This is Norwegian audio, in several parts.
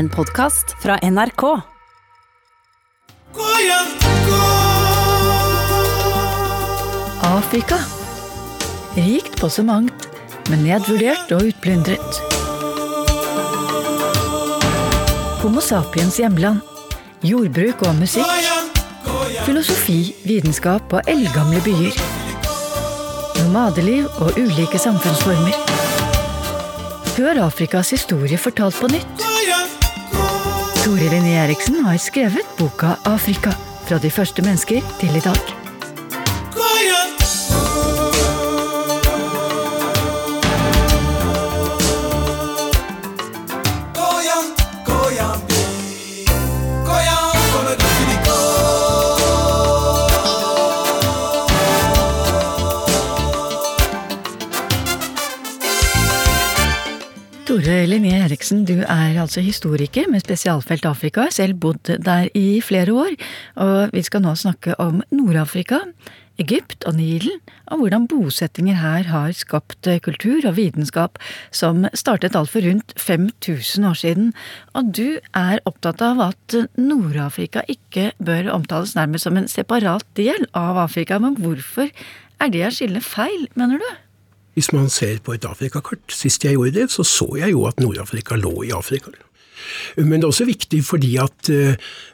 En podkast fra NRK. Afrika. Rikt på så mangt, men nedvurdert og utplyndret. Homo sapiens hjemland. Jordbruk og musikk. Filosofi, vitenskap og eldgamle byer. Nomadeliv og ulike samfunnsformer. Hør Afrikas historie fortalt på nytt. Tore Linné Eriksen har skrevet boka Afrika. Fra de første mennesker til i dag. Tore Linné Eriksen, du er altså historiker med spesialfelt Afrika, selv bodd der i flere år. Og vi skal nå snakke om Nord-Afrika, Egypt og Nilen, og hvordan bosettinger her har skapt kultur og vitenskap som startet alt for rundt 5000 år siden. Og du er opptatt av at Nord-Afrika ikke bør omtales nærmest som en separat del av Afrika. Men hvorfor er det å skille feil, mener du? Hvis man ser på et Afrikakart, sist jeg gjorde det, så så jeg jo at Nord-Afrika lå i Afrika. Men det er også viktig fordi at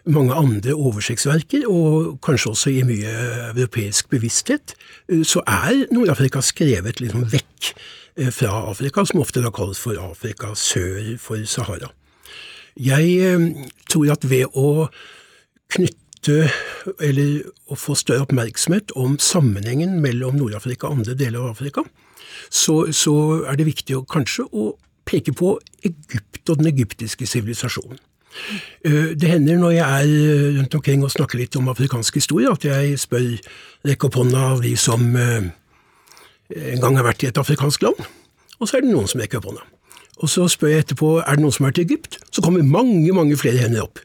mange andre oversiktsverker, og kanskje også i mye europeisk bevissthet, så er Nord-Afrika skrevet liksom vekk fra Afrika, som ofte da kalles for Afrika sør for Sahara. Jeg tror at ved å knytte eller å få større oppmerksomhet om sammenhengen mellom Nord-Afrika og andre deler av Afrika, så, så, er det viktig å, kanskje å peke på Egypt og den egyptiske sivilisasjonen. Det hender når jeg er rundt omkring og snakker litt om afrikansk historie, at jeg spør rekke opp hånda av de som en gang har vært i et afrikansk land, og så er det noen som rekker opp hånda. Og så spør jeg etterpå er det noen som har vært i Egypt, så kommer mange, mange flere hender opp.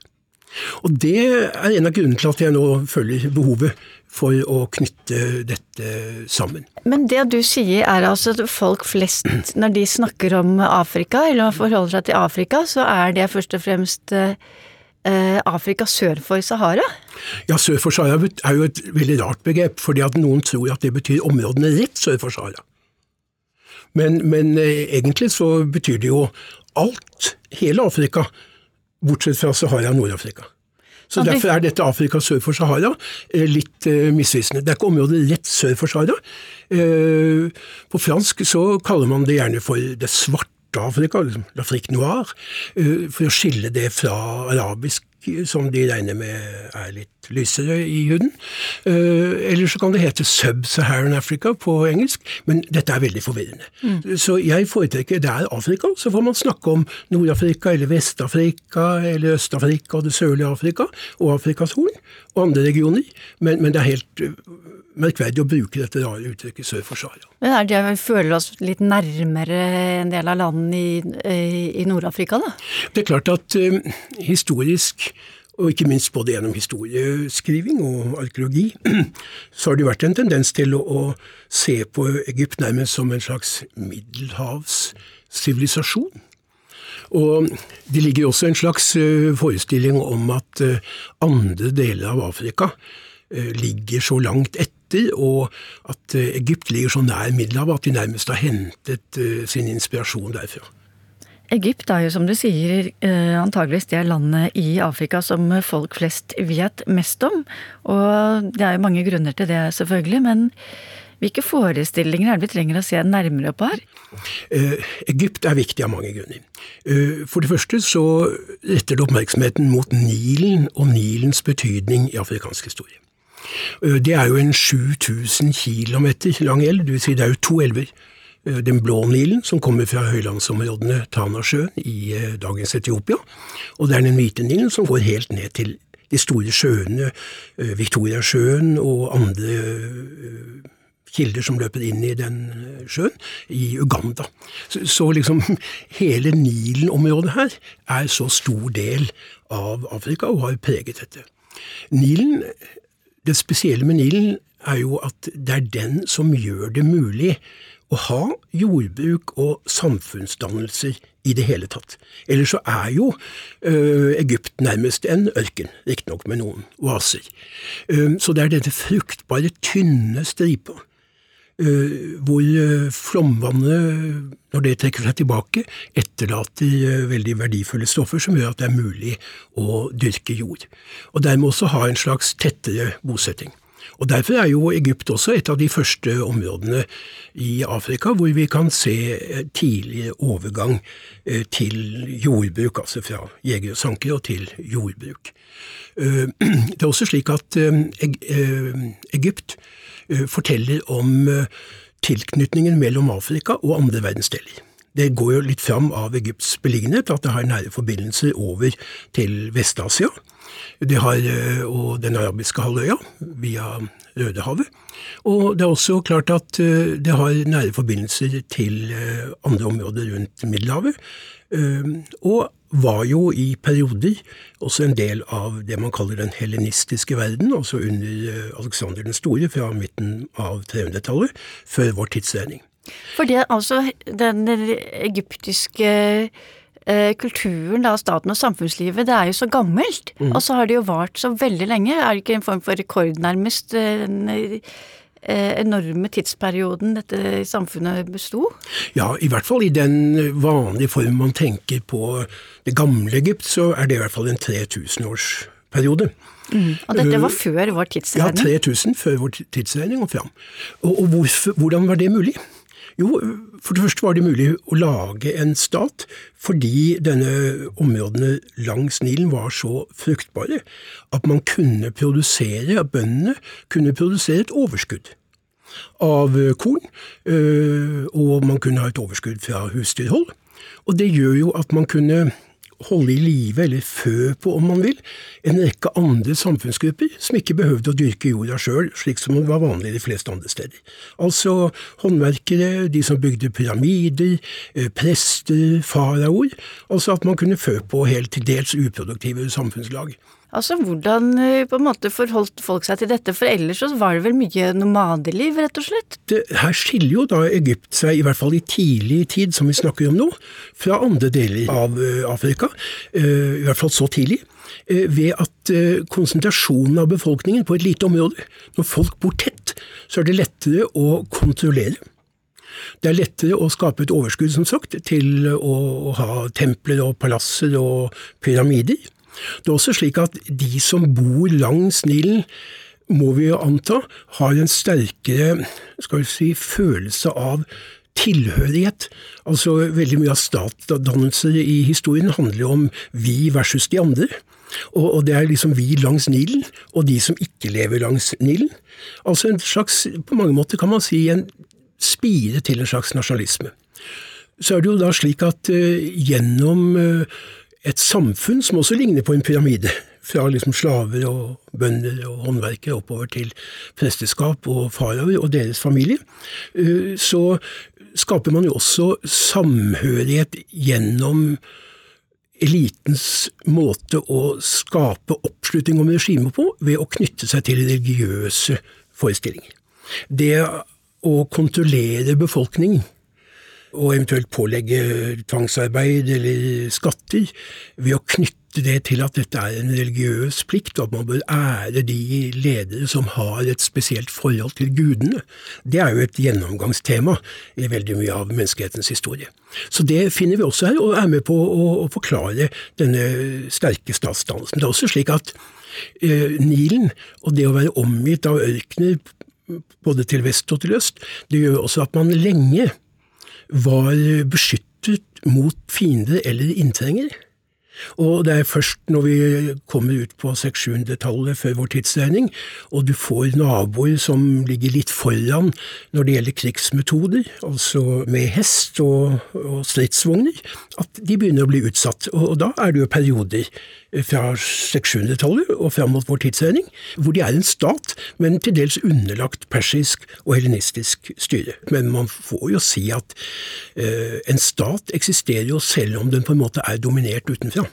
Og det er en av grunnene til at jeg nå føler behovet for å knytte dette sammen. Men det du sier er altså at folk flest, når de snakker om Afrika, eller forholder seg til Afrika, så er det først og fremst eh, Afrika sør for Sahara? Ja, sør for Sahara er jo et veldig rart begrep, fordi at noen tror at det betyr områdene rett sør for Sahara. Men, men eh, egentlig så betyr det jo alt, hele Afrika, bortsett fra Sahara og Nord-Afrika. Så Derfor er dette Afrika sør for Sahara litt uh, misvisende. Det er ikke området rett sør for Sahara. Uh, på fransk så kaller man det gjerne for det svarte Afrika, liksom l'Afrique noire, uh, for å skille det fra arabisk som de regner med er litt lysere i huden. Eller så kan det hete Sub-Saharan Africa på engelsk, men dette er veldig forvirrende. Mm. Så jeg foretrekker det er Afrika, så får man snakke om Nord-Afrika eller Vest-Afrika eller Øst-Afrika og det sørlige Afrika og Afrikas Horn og andre regioner, men, men det er helt merkverdig å bruke dette rare uttrykket sør for Sahara. Men er det vi føler oss litt nærmere en del av landene i, i Nord-Afrika, da? Det er klart at uh, historisk, og ikke minst både gjennom historieskriving og arkeologi, så har det vært en tendens til å, å se på Egypt nærmest som en slags middelhavssivilisasjon. Og det ligger også en slags uh, forestilling om at uh, andre deler av Afrika ligger så langt etter, og at Egypt ligger så nær Middelhavet at de nærmest har hentet sin inspirasjon derfra. Egypt er jo, som du sier, antageligvis det landet i Afrika som folk flest vet mest om. Og det er jo mange grunner til det, selvfølgelig. Men hvilke forestillinger er det vi trenger å se nærmere på her? Egypt er viktig av mange grunner. For det første så retter det oppmerksomheten mot Nilen og Nilens betydning i afrikansk historie. Det er jo en 7000 km lang elv, dvs. si det er jo to elver. Den blå Nilen, som kommer fra høylandsområdene Tanasjøen i dagens Etiopia, og det er den hvite Nilen, som går helt ned til de store sjøene, Victoriasjøen og andre kilder som løper inn i den sjøen, i Uganda. Så, så liksom hele Nilen-området her er så stor del av Afrika og har preget dette. Nilen det spesielle med Nilen er jo at det er den som gjør det mulig å ha jordbruk og samfunnsdannelser i det hele tatt. Ellers så er jo ø, Egypt nærmest en ørken, riktignok med noen oaser. Så det er denne fruktbare, tynne stripa øh, hvor øh, flomvannet, når det trekker seg tilbake, etterlater veldig verdifulle stoffer som gjør at det er mulig å dyrke jord. Og dermed også ha en slags tettere bosetting. Og Derfor er jo Egypt også et av de første områdene i Afrika hvor vi kan se tidlig overgang eh, til jordbruk, altså fra jegere og sankere til jordbruk. Eh, det er også slik at eh, Egypt forteller om tilknytningen mellom Afrika og andre verdensdeler. Det går jo litt fram av Egypts beliggenhet at det har nære forbindelser over til Vest-Asia. Det har, eh, og den arabiske halvøya via Rødehavet. Og det er også klart at eh, det har nære forbindelser til eh, andre områder rundt Middelhavet. Og var jo i perioder også en del av det man kaller den helenistiske verden, altså under Alexander den store fra midten av 300-tallet, før vår tidsregning. For det altså den egyptiske eh, kulturen, da, staten og samfunnslivet, det er jo så gammelt. Mm. Og så har det jo vart så veldig lenge. Er det ikke en form for rekord, nærmest? Den eh, enorme tidsperioden dette samfunnet besto? Ja, i hvert fall i den vanlige form man tenker på det gamle Egypt, så er det i hvert fall en 3000-årsperiode. Mm. Og dette var eh, før vår tidsregning? Ja, 3000 før vår tidsregning og fram. Og, og hvorfor, hvordan var det mulig? Jo, for det første var det mulig å lage en stat fordi denne områdene langs Nilen var så fruktbare at man kunne produsere, at bøndene kunne produsere et overskudd av korn, øh, og man kunne ha et overskudd fra husdyrhold. Og det gjør jo at man kunne holde i live, eller fø på om man vil, en rekke andre samfunnsgrupper som ikke behøvde å dyrke jorda sjøl, slik som det var vanlig de fleste andre steder. Altså håndverkere, de som bygde pyramider, eh, prester, faraoer. Altså at man kunne fø på helt til dels uproduktive samfunnslag. Altså hvordan eh, på en måte forholdt folk seg til dette, for ellers så var det vel mye nomadeliv, rett og slett? Det, her skiller jo da Egypt seg, i hvert fall i tidlig tid, som vi snakker om nå, fra andre deler av uh, Afrika, uh, i hvert fall så tidlig. Ved at konsentrasjonen av befolkningen på et lite område Når folk bor tett, så er det lettere å kontrollere. Det er lettere å skape et overskudd, som sagt, til å ha templer og palasser og pyramider. Det er også slik at de som bor langs Nilen, må vi jo anta, har en sterkere skal vi si, følelse av tilhørighet. Altså Veldig mye av statsdannelser i historien handler jo om vi versus de andre. Og, og, det er liksom vi langs Nilen, og de som ikke lever langs Nilen. Altså en slags, på mange måter kan man si, en spire til en slags nasjonalisme. Så er det jo da slik at uh, gjennom uh, et samfunn som også ligner på en pyramide. Fra liksom slaver og bønder og håndverkere oppover til presteskap og faraoer og deres familie. Eh, så skaper man jo også samhørighet gjennom elitens måte å skape oppslutning om regimet på, ved å knytte seg til religiøse forestillinger. Det å kontrollere befolkningen og eventuelt pålegge tvangsarbeid eller skatter, ved å knytte det til at dette er en religiøs plikt, og at man bør ære de ledere som har et spesielt forhold til gudene. Det er jo et gjennomgangstema i veldig mye av menneskehetens historie. Så det finner vi også her, og er med på å, forklare denne sterke statsdannelsen. Det er også slik at eh, Nilen, og det å være omgitt av ørkener både til vest og til øst, det gjør også at man lenge var beskyttet mot fiender eller inntrengere. Og det er først når vi kommer ut på 600-tallet før vår tidsregning, og du får naboer som ligger litt foran når det gjelder krigsmetoder, altså med hest og, og stridsvogner, at de begynner å bli utsatt. Og, og da er det jo perioder fra 600-tallet og fram mot vår tidsregning, hvor de er en stat, men til dels underlagt persisk og helenistisk styre. Men man får jo si at uh, en stat eksisterer jo selv om den på en måte er dominert utenfra.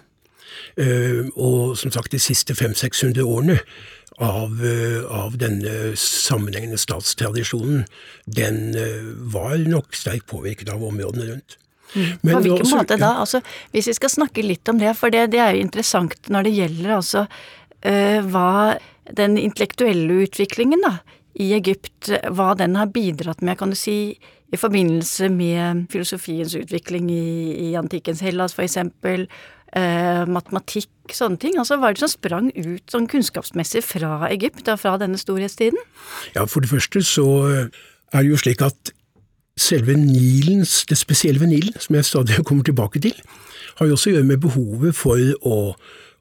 Eh, og som sagt, de siste 500-600 årene av, eh, av, denne sammenhengende statstradisjonen, den eh, var nok sterkt påvirket av områdene rundt. Men På hvilken også, måte da? Altså, hvis vi skal snakke litt om det, for det, det er jo interessant når det gjelder altså uh, hva den intellektuelle utviklingen da, i Egypt, hva den har bidratt med, kan du si, i forbindelse med filosofiens utvikling i, i antikkens Hellas, for eksempel, eh, matematikk, sånne ting. Altså, Hva er det som sprang ut sånn kunnskapsmessig fra Egypt, fra denne storhetstiden? Ja, For det første så er det jo slik at selve Nilens, det spesielle ved Nilen, som jeg stadig kommer tilbake til, har jo også å gjøre med behovet for å,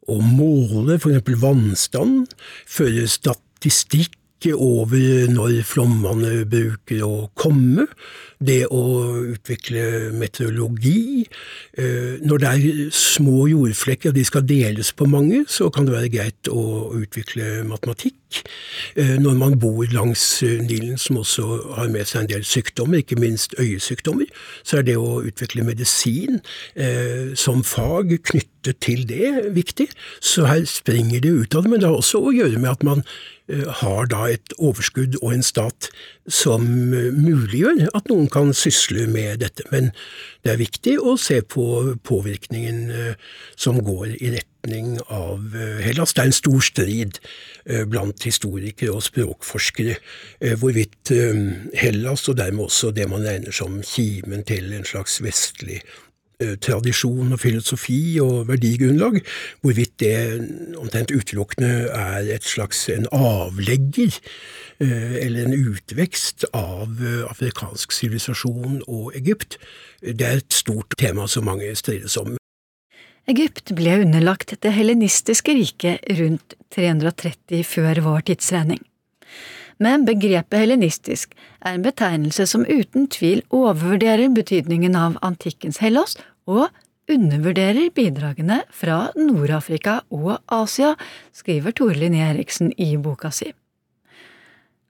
å måle f.eks. vannstand, føre statistikk over når flommene bruker å komme, det å utvikle meteorologi. Eh, når det er små jordflekker og de skal deles på mange, så kan det være greit å utvikle matematikk. Eh, når man bor langs Nilen, som også har med seg en del sykdommer, ikke minst øyesykdommer, så er det å utvikle medisin eh, som fag knyttet til det viktig. Så her springer det ut av det, men det har også å gjøre med at man Eh, har da et overskudd og en stat som eh, muliggjør at noen kan sysle med dette. Men det er viktig å se på påvirkningen eh, som går i retning av Hellas. Det er en stor strid blant historikere og språkforskere hvorvidt Hellas, og dermed også det man regner som kimen til en slags vestlig tradisjon og filosofi og verdigrunnlag, hvorvidt det omtrent utelukkende er et slags en avlegger eh, eller en utvekst av eh, afrikansk sivilisasjon og Egypt. Det er et stort tema som mange strides om. Egypt ble underlagt det helenistiske riket rundt 330 før vår tidsregning men begrepet helenistisk er en betegnelse som uten tvil overvurderer betydningen av antikkens Hellas og undervurderer bidragene fra Nord-Afrika og Asia, skriver Tore Linné Eriksen i boka si.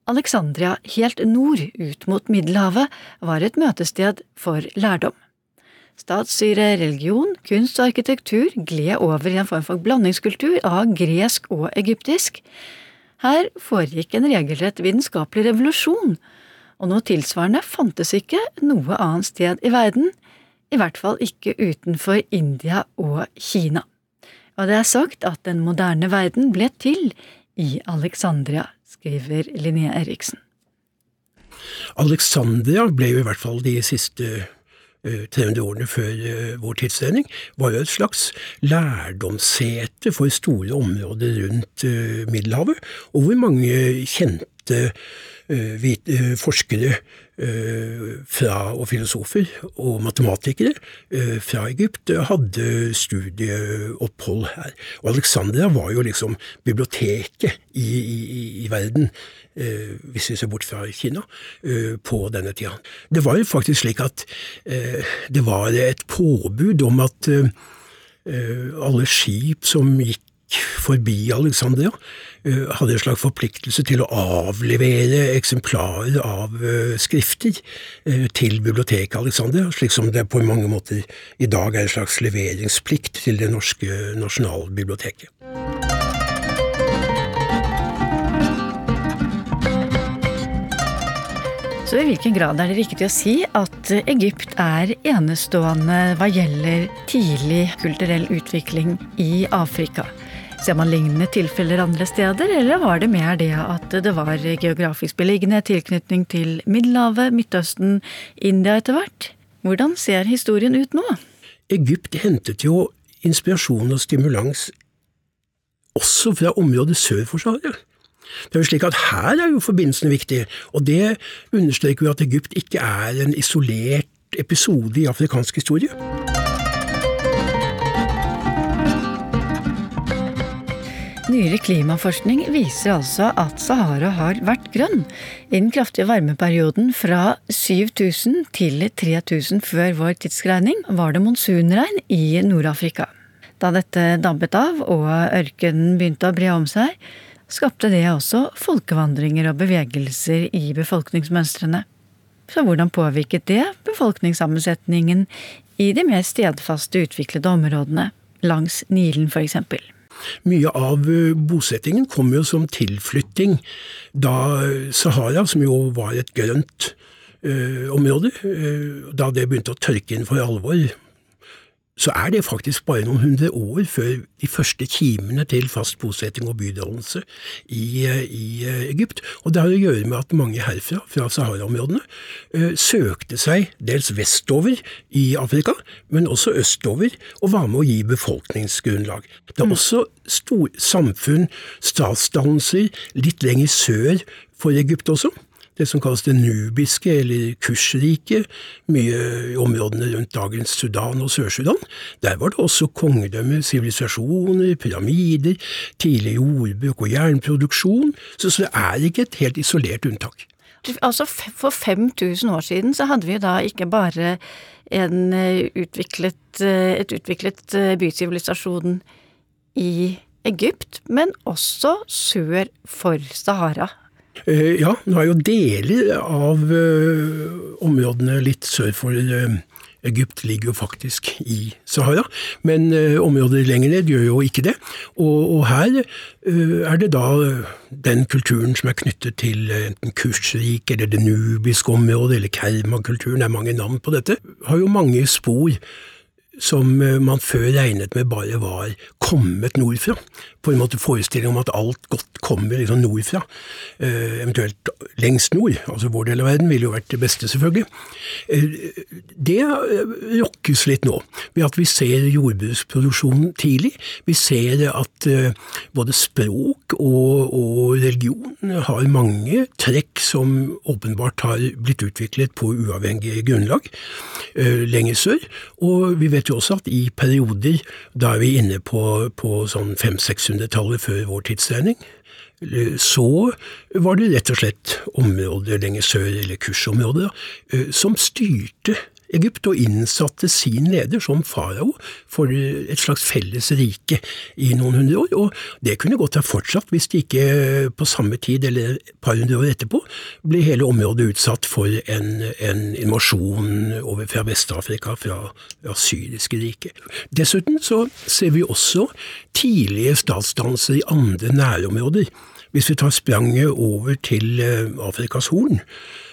Alexandria helt nord ut mot Middelhavet var et møtested for lærdom. Statsstyre, religion, kunst og arkitektur gled over i en form for blandingskultur av gresk og egyptisk, her foregikk en regelrett vitenskapelig revolusjon, og noe tilsvarende fantes ikke noe annet sted i verden, i hvert fall ikke utenfor India og Kina. Og det er sagt at den moderne verden ble til i Alexandria, skriver Linnea Eriksen. Alexandria ble jo i hvert fall de siste 300 eh, årene før eh, vår tidsregning, var jo et slags lærdomssete for store områder rundt eh, Middelhavet, og hvor mange kjente forskere fra, og filosofer og matematikere fra Egypt hadde studieopphold her. Og Alexandria var jo liksom biblioteket i, i, i verden hvis vi ser bort fra Kina, eh, på denne tida. Det var jo faktisk slik at eh, det var et påbud om at alle skip som gikk forbi Alexandria, hadde en slags forpliktelse til å avlevere eksemplarer av skrifter til biblioteket Alexandria, slik som det på mange måter i dag er en slags leveringsplikt til det norske nasjonalbiblioteket. Så i hvilken grad er det riktig å si at Egypt er enestående hva gjelder tidlig kulturell utvikling i Afrika? Ser man lignende tilfeller andre steder, eller var det mer det at det var geografisk beliggende tilknytning til Middelhavet, Midtøsten, India etter hvert? Hvordan ser historien ut nå? Egypt hentet jo inspirasjon og stimulans også fra området sør for Sahara. Det er jo slik at Her er jo forbindelsene viktige, og det understreker jo at Egypt ikke er en isolert episode i afrikansk historie. Nyere klimaforskning viser altså at Sahara har vært grønn i den kraftige varmeperioden fra 7000 til 3000 før vår tidsregning var det monsunregn i Nord-Afrika. Da dette dabbet av og ørkenen begynte å bre om seg, skapte det også folkevandringer og bevegelser i befolkningsmønstrene. Så hvordan påvirket det befolkningssammensetningen i de mer stedfaste utviklede områdene, langs Nilen for eksempel? Mye av eh, bosettingen kom jo som tilflytting da Sahara, som jo var et grønt områder. Da det begynte å tørke inn for alvor, så er det faktisk bare noen hundre år før de første kimene til fast bosetting og bydannelse i, i, Egypt. Og det har å gjøre med at mange herfra, fra Sahara-områdene, søkte seg dels vestover i Afrika, men også østover, og var med å gi befolkningsgrunnlag. Det er mm. også stor, samfunn, statsdannelser, litt lenger sør for Egypt også det som kalles det nubiske, eller Kush-riket, mye i områdene rundt dagens Sudan og Sør-Sudan. Der var det også kongedømmer, sivilisasjoner, pyramider, tidlig jordbruk og jernproduksjon, så, så det er ikke et helt isolert unntak. Altså For 5000 år siden så hadde vi da ikke bare en eh, utviklet, eh, et utviklet eh, bysivilisasjon i Egypt, men også sør for Sahara. Eh, ja, nå er jo deler av eh, områdene litt sør for eh, Egypt ligger jo faktisk i Sahara, men områder lenger ned gjør jo ikke det. Og, og her er det da den kulturen som er knyttet til enten Kushrik eller det nubiske området, eller Kerma-kulturen, det er mange navn på dette, har jo mange spor som man før regnet med bare var kommet nordfra på en måte forestilling om at alt godt kommer liksom nordfra, eh, eventuelt lengst nord. Altså vår del av verden ville jo vært det beste, selvfølgelig. Eh, det eh, rokkes litt nå, ved at vi ser jordbruksproduksjonen tidlig. Vi ser at både språk og, og religion har mange trekk som åpenbart har blitt utviklet på uavhengig grunnlag lenger sør. Og vi vet jo også at i perioder, da er vi inne på, på sånn 500-600 1800-tallet før vår tidsregning, så var det rett og slett områder lenger sør, eller kursområder, eh, som styrte Egypt og innsatte sin leder som farao for et slags felles rike i noen hundre år. Og det kunne godt ha fortsatt hvis det ikke på samme tid, eller et par hundre år etterpå, ble hele området utsatt for en, en invasjon over fra Vest-Afrika, fra det syriske riket. Dessuten så ser vi også tidlige statsdannelser i andre nærområder. Hvis vi tar spranget over til eh, Afrikas Horn,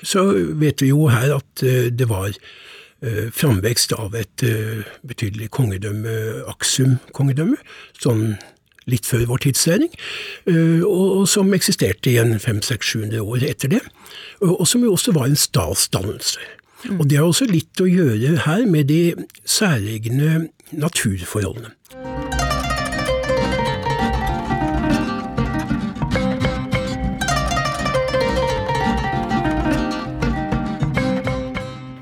så vet vi jo her at eh, det var eh, framvekst av et eh, betydelig kongedømme, Aksum-kongedømme, sånn litt før vår tidsregning, eh, og som eksisterte i en 500-600 år etter det, og som jo også var en statsdannelse. Og Det har også litt å gjøre her med de særegne naturforholdene.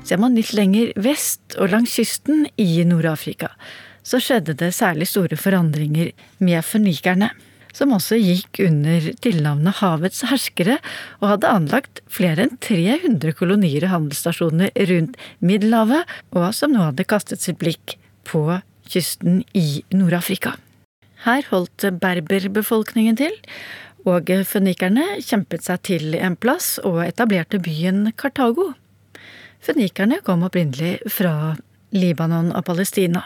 Ser man litt lenger vest og langs kysten i Nord-Afrika, så skjedde det særlig store forandringer med fønikerne, som også gikk under tilnavnet Havets herskere og hadde anlagt flere enn 300 kolonier og handelsstasjoner rundt Middelhavet, og som nå hadde kastet sitt blikk på kysten i Nord-Afrika. Her holdt berberbefolkningen til, og fønikerne kjempet seg til en plass og etablerte byen Kartago. Fønikerne kom opprinnelig fra Libanon og Palestina.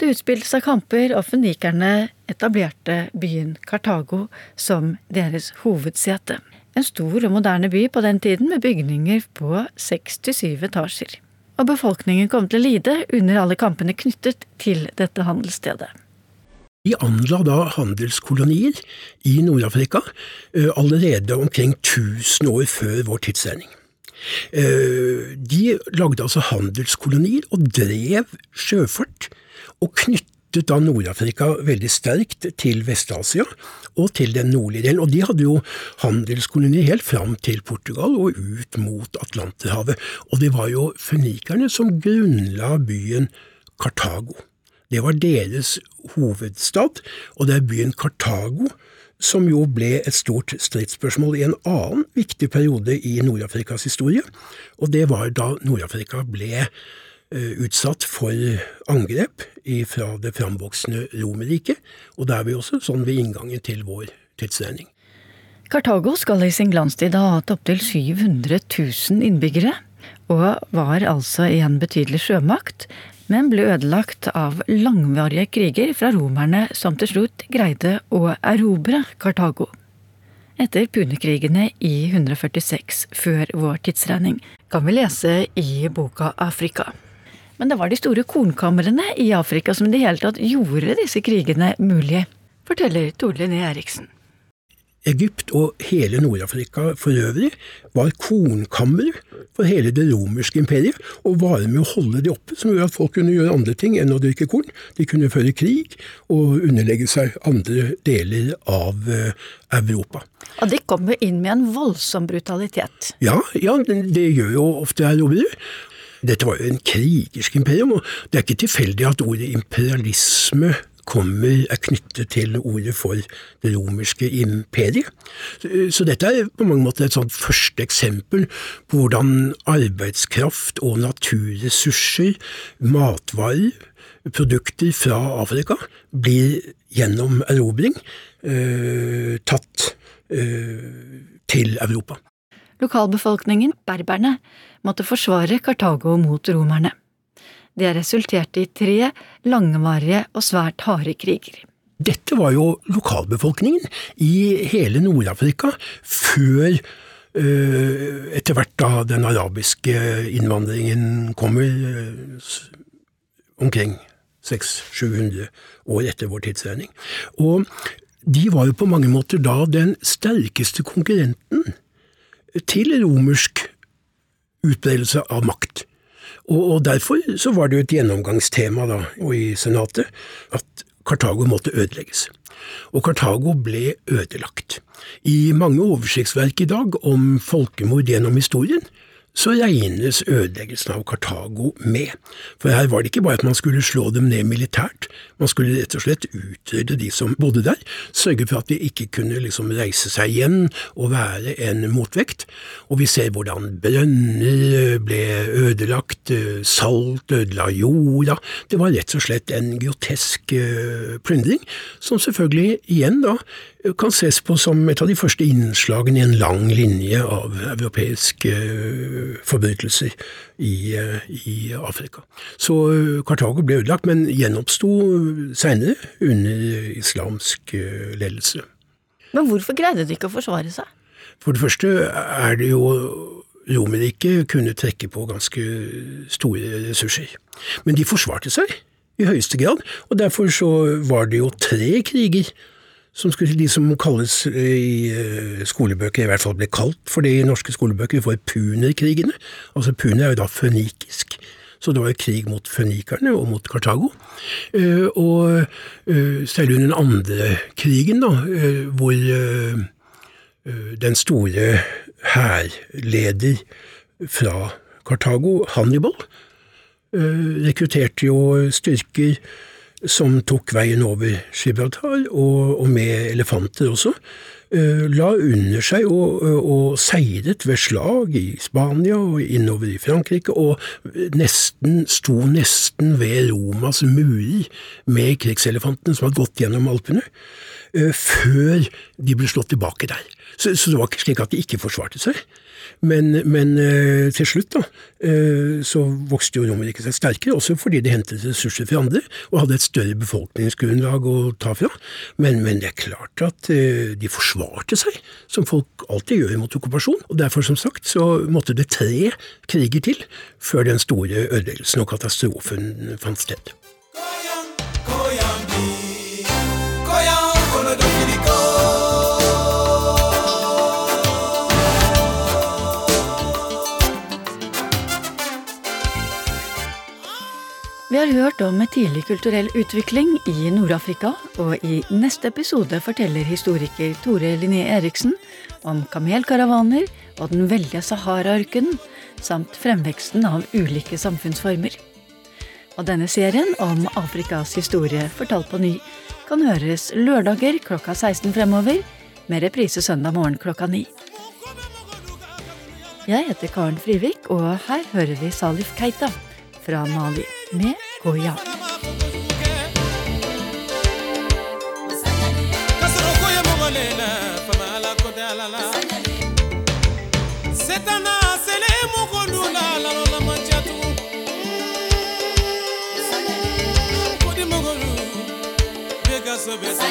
Det utspilte seg kamper, og fønikerne etablerte byen Kartago som deres hovedsete. En stor og moderne by på den tiden med bygninger på seks til syv etasjer. Og befolkningen kom til å lide under alle kampene knyttet til dette handelsstedet. De anla da handelskolonier i Nord-Afrika eh, allerede omkring 1000 år før vår tidsregning. Eh, de lagde altså handelskolonier og drev sjøfart, og knyttet da Nord-Afrika veldig sterkt til Vest-Asia og til den nordlige delen. Og de hadde jo handelskolonier helt fram til Portugal og ut mot Atlanterhavet. Og det var jo fønikerne som grunnla byen Kartago. Det var deres hovedstad, og det er byen Kartago som jo ble et stort stridsspørsmål i en annen viktig periode i Nord-Afrikas historie, og det var da Nord-Afrika ble eh, utsatt for angrep fra det framvoksende Romerriket, og da er vi også sånn ved inngangen til vår tidsregning. Kartago skal i sin glanstid ha hatt opptil 700 000 innbyggere, og var altså en betydelig sjømakt, men ble ødelagt av langvarige kriger fra romerne som til slutt greide å erobre Kartago. etter punekrigene i 146 før vår tidsregning, kan vi lese i boka Afrika. Men det var de store kornkamrene i Afrika som i det hele tatt gjorde disse krigene mulige, forteller Tore Linné Eriksen. Egypt og hele Nord-Afrika for øvrig var kornkammer for hele det romerske imperiet, og var med å holde det oppe, som gjorde at folk kunne gjøre andre ting enn å dyrke korn. De kunne føre krig og underlegge seg andre deler av uh, Europa. Og de kommer inn med en voldsom brutalitet. Ja, ja det gjør jo ofte erobrere. Dette var jo en krigersk imperium, og det er ikke tilfeldig at ordet imperialisme kommer, er knyttet til ordet for det romerske imperiet. Så dette er på mange måter et sånt første eksempel på hvordan arbeidskraft og naturressurser, matvarer, produkter fra Afrika blir gjennom erobring eh, tatt eh, til Europa. Lokalbefolkningen, berberne, måtte forsvare Kartago mot romerne. Det resulterte i tre langvarige og svært harde kriger. Dette var jo lokalbefolkningen i hele Nord-Afrika før øh, etter hvert da den arabiske innvandringen kommer, øh, omkring 600-700 år etter vår tidsregning. Og de var jo på mange måter da den sterkeste konkurrenten til romersk utbredelse av makt. Og, og Derfor så var det jo et gjennomgangstema da, og i Senatet at Kartago måtte ødelegges. Og Kartago ble ødelagt. I mange oversiktsverk i dag om folkemord gjennom historien, så regnes ødeleggelsen av Kartago med. For her var det ikke bare at man skulle slå dem ned militært, man skulle rett og slett utrydde de som bodde der, sørge for at de ikke kunne liksom reise seg igjen og være en motvekt. Og vi ser hvordan brønner ble ødelagt, salt ødela jorda. Det var rett og slett en grotesk eh, plyndring, som selvfølgelig igjen da kan ses på som et av de første innslagene i en lang linje av europeiske eh, forbrytelser i, eh, i Afrika. Så eh, Kartago ble ødelagt, men gjenoppsto seinere under islamsk ledelse. Men hvorfor greide de ikke å forsvare seg? For det første er det jo Romerriket kunne trekke på ganske store ressurser. Men de forsvarte seg i høyeste grad, og derfor så var det jo tre kriger som skulle, de som kalles eh, i eh, skolebøker, i hvert fall ble kalt for det i norske skolebøker, for punerkrigene. Altså puner er jo da fønikisk. Så det var jo krig mot fønikerne og mot Kartago. Eh, og selv under den andre krigen, da, hvor den store hærleder fra Kartago, Hannibal, rekrutterte jo styrker som tok veien over Gibraltar, og, og med elefanter også, uh, la under seg og, og, seiret ved slag i Spania og innover i Frankrike, og nesten, sto nesten ved Romas murer med krigselefantene som hadde gått gjennom Alpene, uh, før de ble slått tilbake der. Så, så, det var ikke slik at de ikke forsvarte seg. Men, men eh, til slutt da, eh, så vokste jo Romerriket seg sterkere, også fordi de hentet ressurser fra andre, og hadde et større befolkningsgrunnlag å ta fra. Men, men det er klart at eh, de forsvarte seg, som folk alltid gjør mot okkupasjon. Og derfor, som sagt, så måtte det tre kriger til før den store ødeleggelsen og katastrofen fant sted. Har hørt om tidlig kulturell utvikling i Nord-Afrika, og i neste episode forteller historiker Tore Linné Eriksen om kamelkaravaner og den veldige Sahara-ørkenen, samt fremveksten av ulike samfunnsformer. Og denne serien om Afrikas historie fortalt på ny kan høres lørdager klokka 16 fremover, med reprise søndag morgen klokka 9. Jeg heter Karen Frivik, og her hører vi Salif Keita fra Mali med koya setana sele mugondula lalolamanjatu kodi mugolu bekasobesa